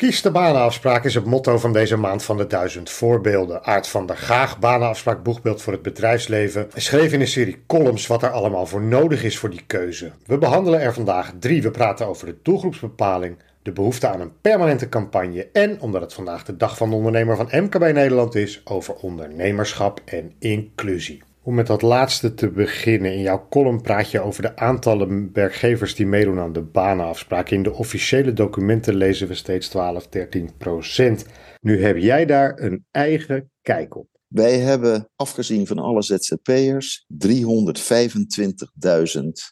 Kies de banenafspraak is het motto van deze maand van de duizend voorbeelden. Aard van der Gaag, banenafspraak boegbeeld voor het bedrijfsleven, schreef in een serie columns wat er allemaal voor nodig is voor die keuze. We behandelen er vandaag drie. We praten over de doelgroepsbepaling, de behoefte aan een permanente campagne en, omdat het vandaag de dag van de ondernemer van MKB Nederland is, over ondernemerschap en inclusie. Om met dat laatste te beginnen, in jouw column praat je over de aantallen werkgevers die meedoen aan de banenafspraak. In de officiële documenten lezen we steeds 12, 13 procent. Nu heb jij daar een eigen kijk op. Wij hebben, afgezien van alle ZZP'ers, 325.000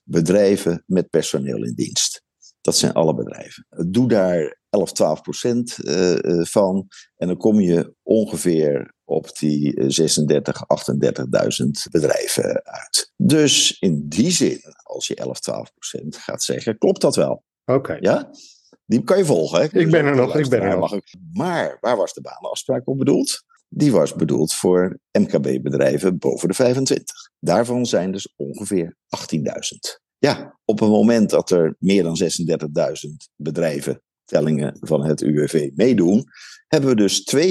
bedrijven met personeel in dienst. Dat zijn alle bedrijven. Doe daar 11, 12 procent uh, van en dan kom je ongeveer op die 36, 38.000 bedrijven uit. Dus in die zin, als je 11, 12 procent gaat zeggen, klopt dat wel. Oké. Ja? Die kan je volgen. Hè? Ik ben er nog, ik ben er nog. Maar waar was de banenafspraak op bedoeld? Die was bedoeld voor MKB-bedrijven boven de 25. Daarvan zijn dus ongeveer 18.000. Ja, op het moment dat er meer dan 36.000 bedrijven tellingen van het UWV meedoen, hebben we dus 200%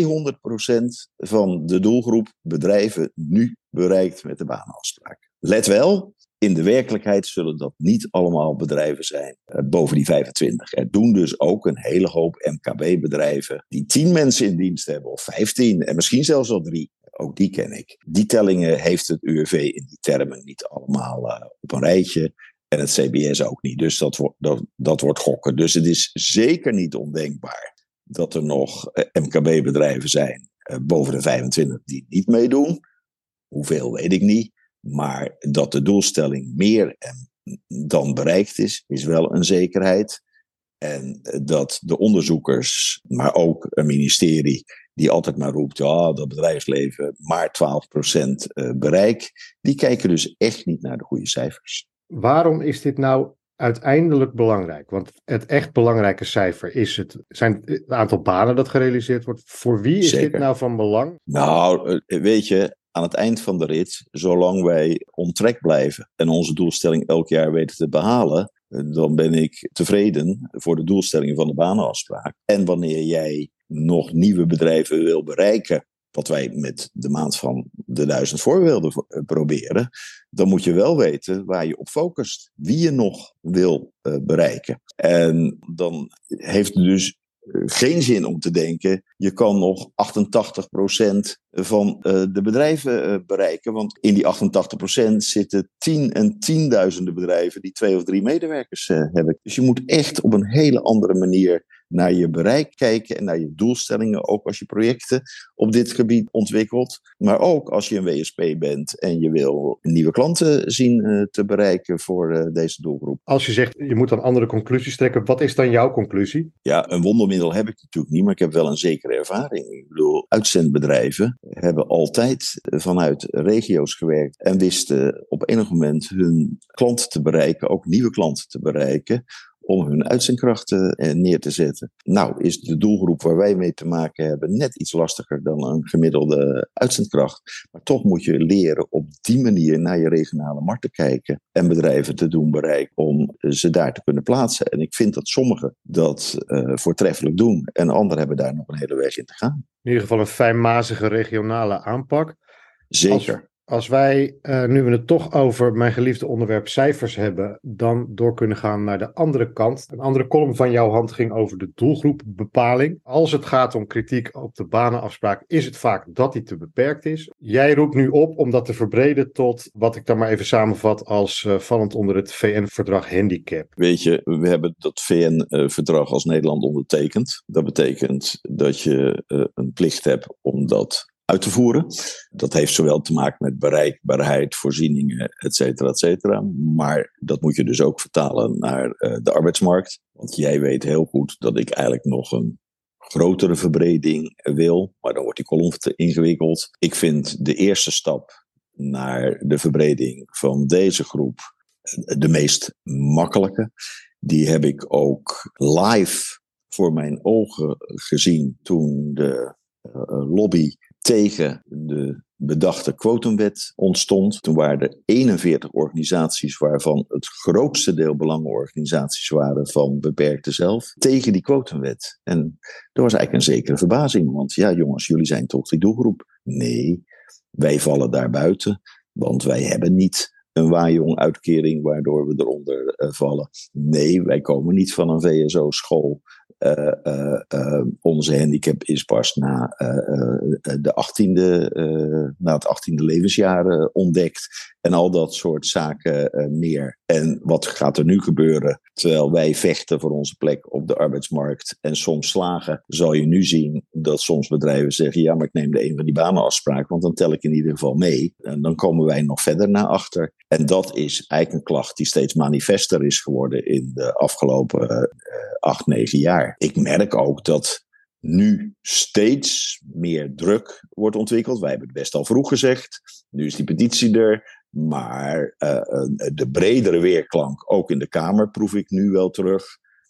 van de doelgroep bedrijven nu bereikt met de banenafspraak. Let wel, in de werkelijkheid zullen dat niet allemaal bedrijven zijn eh, boven die 25. Er doen dus ook een hele hoop MKB-bedrijven die 10 mensen in dienst hebben, of 15, en misschien zelfs al drie. Ook die ken ik. Die tellingen heeft het UWV in die termen niet allemaal uh, op een rijtje. En het CBS ook niet. Dus dat, wordt dat, dat wordt gokken. Dus het is zeker niet ondenkbaar dat er nog eh, MKB-bedrijven zijn eh, boven de 25 die niet meedoen. Hoeveel weet ik niet. Maar dat de doelstelling meer dan bereikt is, is wel een zekerheid. En dat de onderzoekers, maar ook een ministerie, die altijd maar roept, ja, dat bedrijfsleven maar 12% eh, bereik, die kijken dus echt niet naar de goede cijfers. Waarom is dit nou uiteindelijk belangrijk? Want het echt belangrijke cijfer is het, zijn het aantal banen dat gerealiseerd wordt. Voor wie is dit nou van belang? Nou, eh, weet je, aan het eind van de rit, zolang wij ontrek blijven en onze doelstelling elk jaar weten te behalen, eh, dan ben ik tevreden voor de doelstellingen van de banenafspraak. En wanneer jij nog nieuwe bedrijven wil bereiken, wat wij met de maand van de duizend voorbeelden eh, proberen, dan moet je wel weten waar je op focust, wie je nog wil uh, bereiken. En dan heeft het dus eh, geen zin om te denken, je kan nog 88% van uh, de bedrijven uh, bereiken. Want in die 88% zitten tien en tienduizenden bedrijven die twee of drie medewerkers hebben. Dus je moet echt op een hele andere manier naar je bereik kijken en naar je doelstellingen, ook als je projecten op dit gebied ontwikkelt. Maar ook als je een WSP bent en je wil nieuwe klanten zien te bereiken voor deze doelgroep. Als je zegt, je moet dan andere conclusies trekken, wat is dan jouw conclusie? Ja, een wondermiddel heb ik natuurlijk niet, maar ik heb wel een zekere ervaring. Ik bedoel, uitzendbedrijven hebben altijd vanuit regio's gewerkt en wisten op enig moment hun klanten te bereiken, ook nieuwe klanten te bereiken om hun uitzendkrachten eh, neer te zetten. Nou is de doelgroep waar wij mee te maken hebben net iets lastiger dan een gemiddelde uitzendkracht. Maar toch moet je leren op die manier naar je regionale markt te kijken en bedrijven te doen bereiken om ze daar te kunnen plaatsen. En ik vind dat sommigen dat uh, voortreffelijk doen en anderen hebben daar nog een hele weg in te gaan. In ieder geval een fijnmazige regionale aanpak. Zeker. Als wij, uh, nu we het toch over mijn geliefde onderwerp cijfers hebben, dan door kunnen gaan naar de andere kant. Een andere column van jouw hand ging over de doelgroepbepaling. Als het gaat om kritiek op de banenafspraak, is het vaak dat die te beperkt is. Jij roept nu op om dat te verbreden tot wat ik dan maar even samenvat als uh, vallend onder het VN-verdrag handicap. Weet je, we hebben dat VN-verdrag als Nederland ondertekend. Dat betekent dat je uh, een plicht hebt om dat uit te voeren. Dat heeft zowel te maken met bereikbaarheid, voorzieningen, et cetera, et cetera. Maar dat moet je dus ook vertalen naar uh, de arbeidsmarkt. Want jij weet heel goed dat ik eigenlijk nog een grotere verbreding wil. Maar dan wordt die kolom te ingewikkeld. Ik vind de eerste stap naar de verbreding van deze groep de meest makkelijke. Die heb ik ook live voor mijn ogen gezien toen de lobby tegen de bedachte quotumwet ontstond. Toen waren er 41 organisaties, waarvan het grootste deel belangenorganisaties waren van beperkte zelf, tegen die quotumwet. En er was eigenlijk een zekere verbazing, want ja jongens, jullie zijn toch die doelgroep? Nee, wij vallen daar buiten, want wij hebben niet een waaijong-uitkering waardoor we eronder uh, vallen. Nee, wij komen niet van een VSO-school onze handicap is pas na, de 18e, na het 18e levensjaar ontdekt. En al dat soort zaken meer. En wat gaat er nu gebeuren? Terwijl wij vechten voor onze plek op de arbeidsmarkt en soms slagen, zal je nu zien dat soms bedrijven zeggen: Ja, maar ik neem de een van die banenafspraken, want dan tel ik in ieder geval mee. En dan komen wij nog verder naar achter. En dat is eigenlijk een klacht die steeds manifester is geworden in de afgelopen acht, negen jaar. Ik merk ook dat nu steeds meer druk wordt ontwikkeld. Wij hebben het best al vroeg gezegd. Nu is die petitie er. Maar uh, de bredere weerklank, ook in de Kamer, proef ik nu wel terug.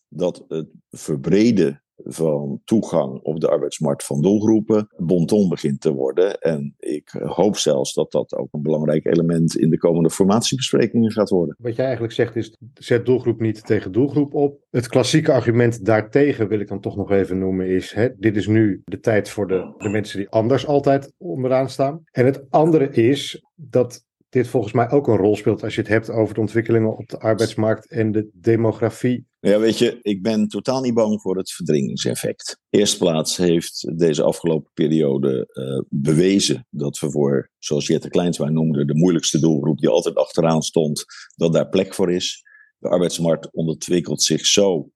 Dat het verbreden van toegang op de arbeidsmarkt van doelgroepen bonton begint te worden. En ik hoop zelfs dat dat ook een belangrijk element in de komende formatiebesprekingen gaat worden. Wat jij eigenlijk zegt is, zet doelgroep niet tegen doelgroep op. Het klassieke argument daartegen wil ik dan toch nog even noemen is, hè, dit is nu de tijd voor de, de mensen die anders altijd onderaan staan. En het andere is dat dit volgens mij ook een rol speelt als je het hebt over de ontwikkelingen op de arbeidsmarkt en de demografie. Ja, weet je, ik ben totaal niet bang voor het verdringingseffect. Eerst plaats heeft deze afgelopen periode uh, bewezen dat we voor, zoals Jette Kleinswijn noemde, de moeilijkste doelgroep die altijd achteraan stond, dat daar plek voor is. De arbeidsmarkt ontwikkelt zich zo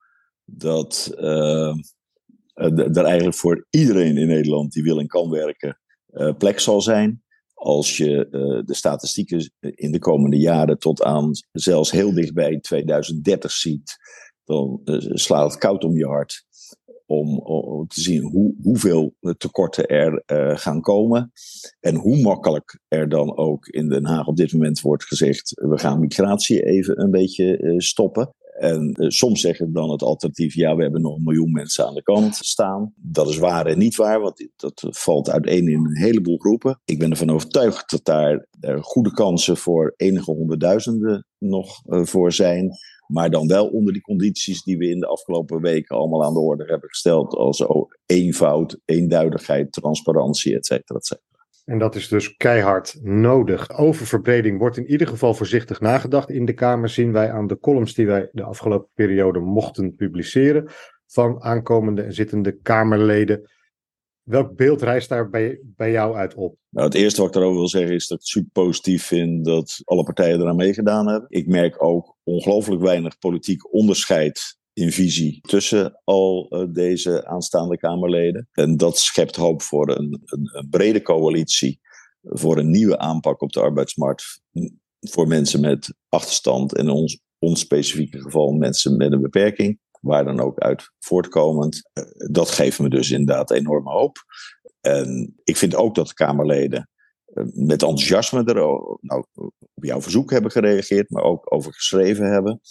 dat uh, er eigenlijk voor iedereen in Nederland die wil en kan werken, plek zal zijn. Als je uh, de statistieken in de komende jaren tot aan zelfs heel dichtbij 2030 ziet, dan uh, slaat het koud om je hart om, om te zien hoe, hoeveel tekorten er gaan komen. En hoe makkelijk er dan ook in Den Haag op dit moment wordt gezegd: we gaan migratie even een beetje stoppen. En uh, soms zeggen dan het alternatief, ja, we hebben nog een miljoen mensen aan de kant staan. Dat is waar en niet waar, want dat valt uiteen in een heleboel groepen. Ik ben ervan overtuigd dat daar goede kansen voor enige honderdduizenden nog uh, voor zijn. Maar dan wel onder die condities die we in de afgelopen weken allemaal aan de orde hebben gesteld. Als eenvoud, eenduidigheid, transparantie, et cetera, et. En dat is dus keihard nodig. Over verbreding wordt in ieder geval voorzichtig nagedacht. In de Kamer zien wij aan de columns die wij de afgelopen periode mochten publiceren. van aankomende en zittende Kamerleden. Welk beeld rijst daar bij, bij jou uit op? Nou, het eerste wat ik daarover wil zeggen is dat ik super positief vind dat alle partijen eraan meegedaan hebben. Ik merk ook ongelooflijk weinig politiek onderscheid in visie tussen al uh, deze aanstaande Kamerleden. En dat schept hoop voor een, een, brede coalitie, voor een nieuwe aanpak op de arbeidsmarkt voor mensen met achterstand en in ons, ons specifieke geval mensen met een beperking, waar dan ook uit voortkomend. Uh, dat geeft me dus inderdaad enorme hoop. En ik vind ook dat de Kamerleden uh, met enthousiasme er nou, op jouw verzoek hebben gereageerd, maar ook over geschreven hebben.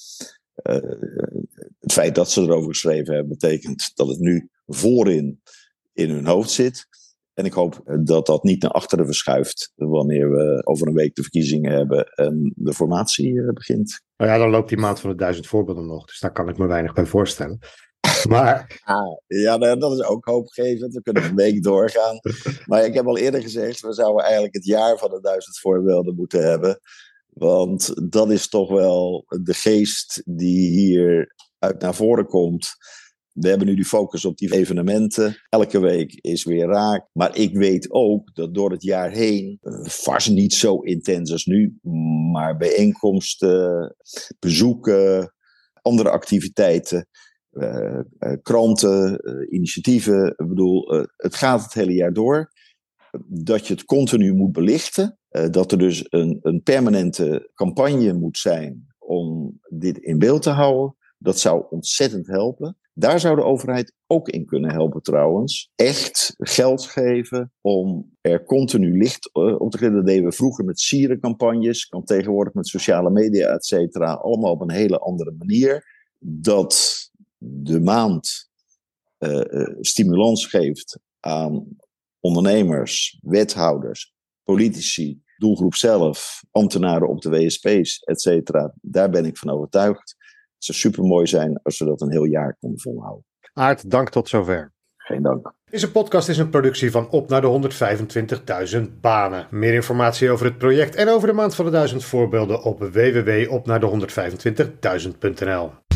Feit dat ze erover geschreven hebben, betekent dat het nu voorin in hun hoofd zit. En ik hoop dat dat niet naar achteren verschuift wanneer we over een week de verkiezingen hebben en de formatie eh, begint. Nou ja, dan loopt die maand van de duizend voorbeelden nog, dus daar kan ik me weinig bij voorstellen. Maar... Ah, ja, nou, dat is ook hoopgevend. We kunnen een week doorgaan. Maar ik heb al eerder gezegd, we zouden eigenlijk het jaar van de duizend voorbeelden moeten hebben. Want dat is toch wel de geest die hier uit naar voren komt. We hebben nu die focus op die evenementen. Elke week is weer raak. Maar ik weet ook dat door het jaar heen, eh, vast niet zo intens als nu, maar bijeenkomsten, bezoeken, andere activiteiten, uh, uh, kranten, initiatieven. Ik bedoel, het gaat het hele jaar door. Dat je het continu moet belichten. dat er dus een, een permanente campagne moet zijn om dit in beeld te houden. Dat zou ontzettend helpen. Daar zou de overheid ook in kunnen helpen trouwens. Echt geld geven om er continu licht uh, op te geven. Dat deden we vroeger met sierencampagnes. Kan tegenwoordig met sociale media, et cetera. Allemaal op een hele andere manier. Dat de maand uh, stimulans geeft aan ondernemers, wethouders, politici, doelgroep zelf, ambtenaren op de WSP's, et cetera. Daar ben ik van overtuigd. Het zou super mooi zijn als we dat een heel jaar konden volhouden. Aart, dank tot zover. Geen dank. Deze podcast is een productie van Op naar de 125.000 banen. Meer informatie over het project en over de maand van de 1000 voorbeelden op www.opnaarde125.000.nl.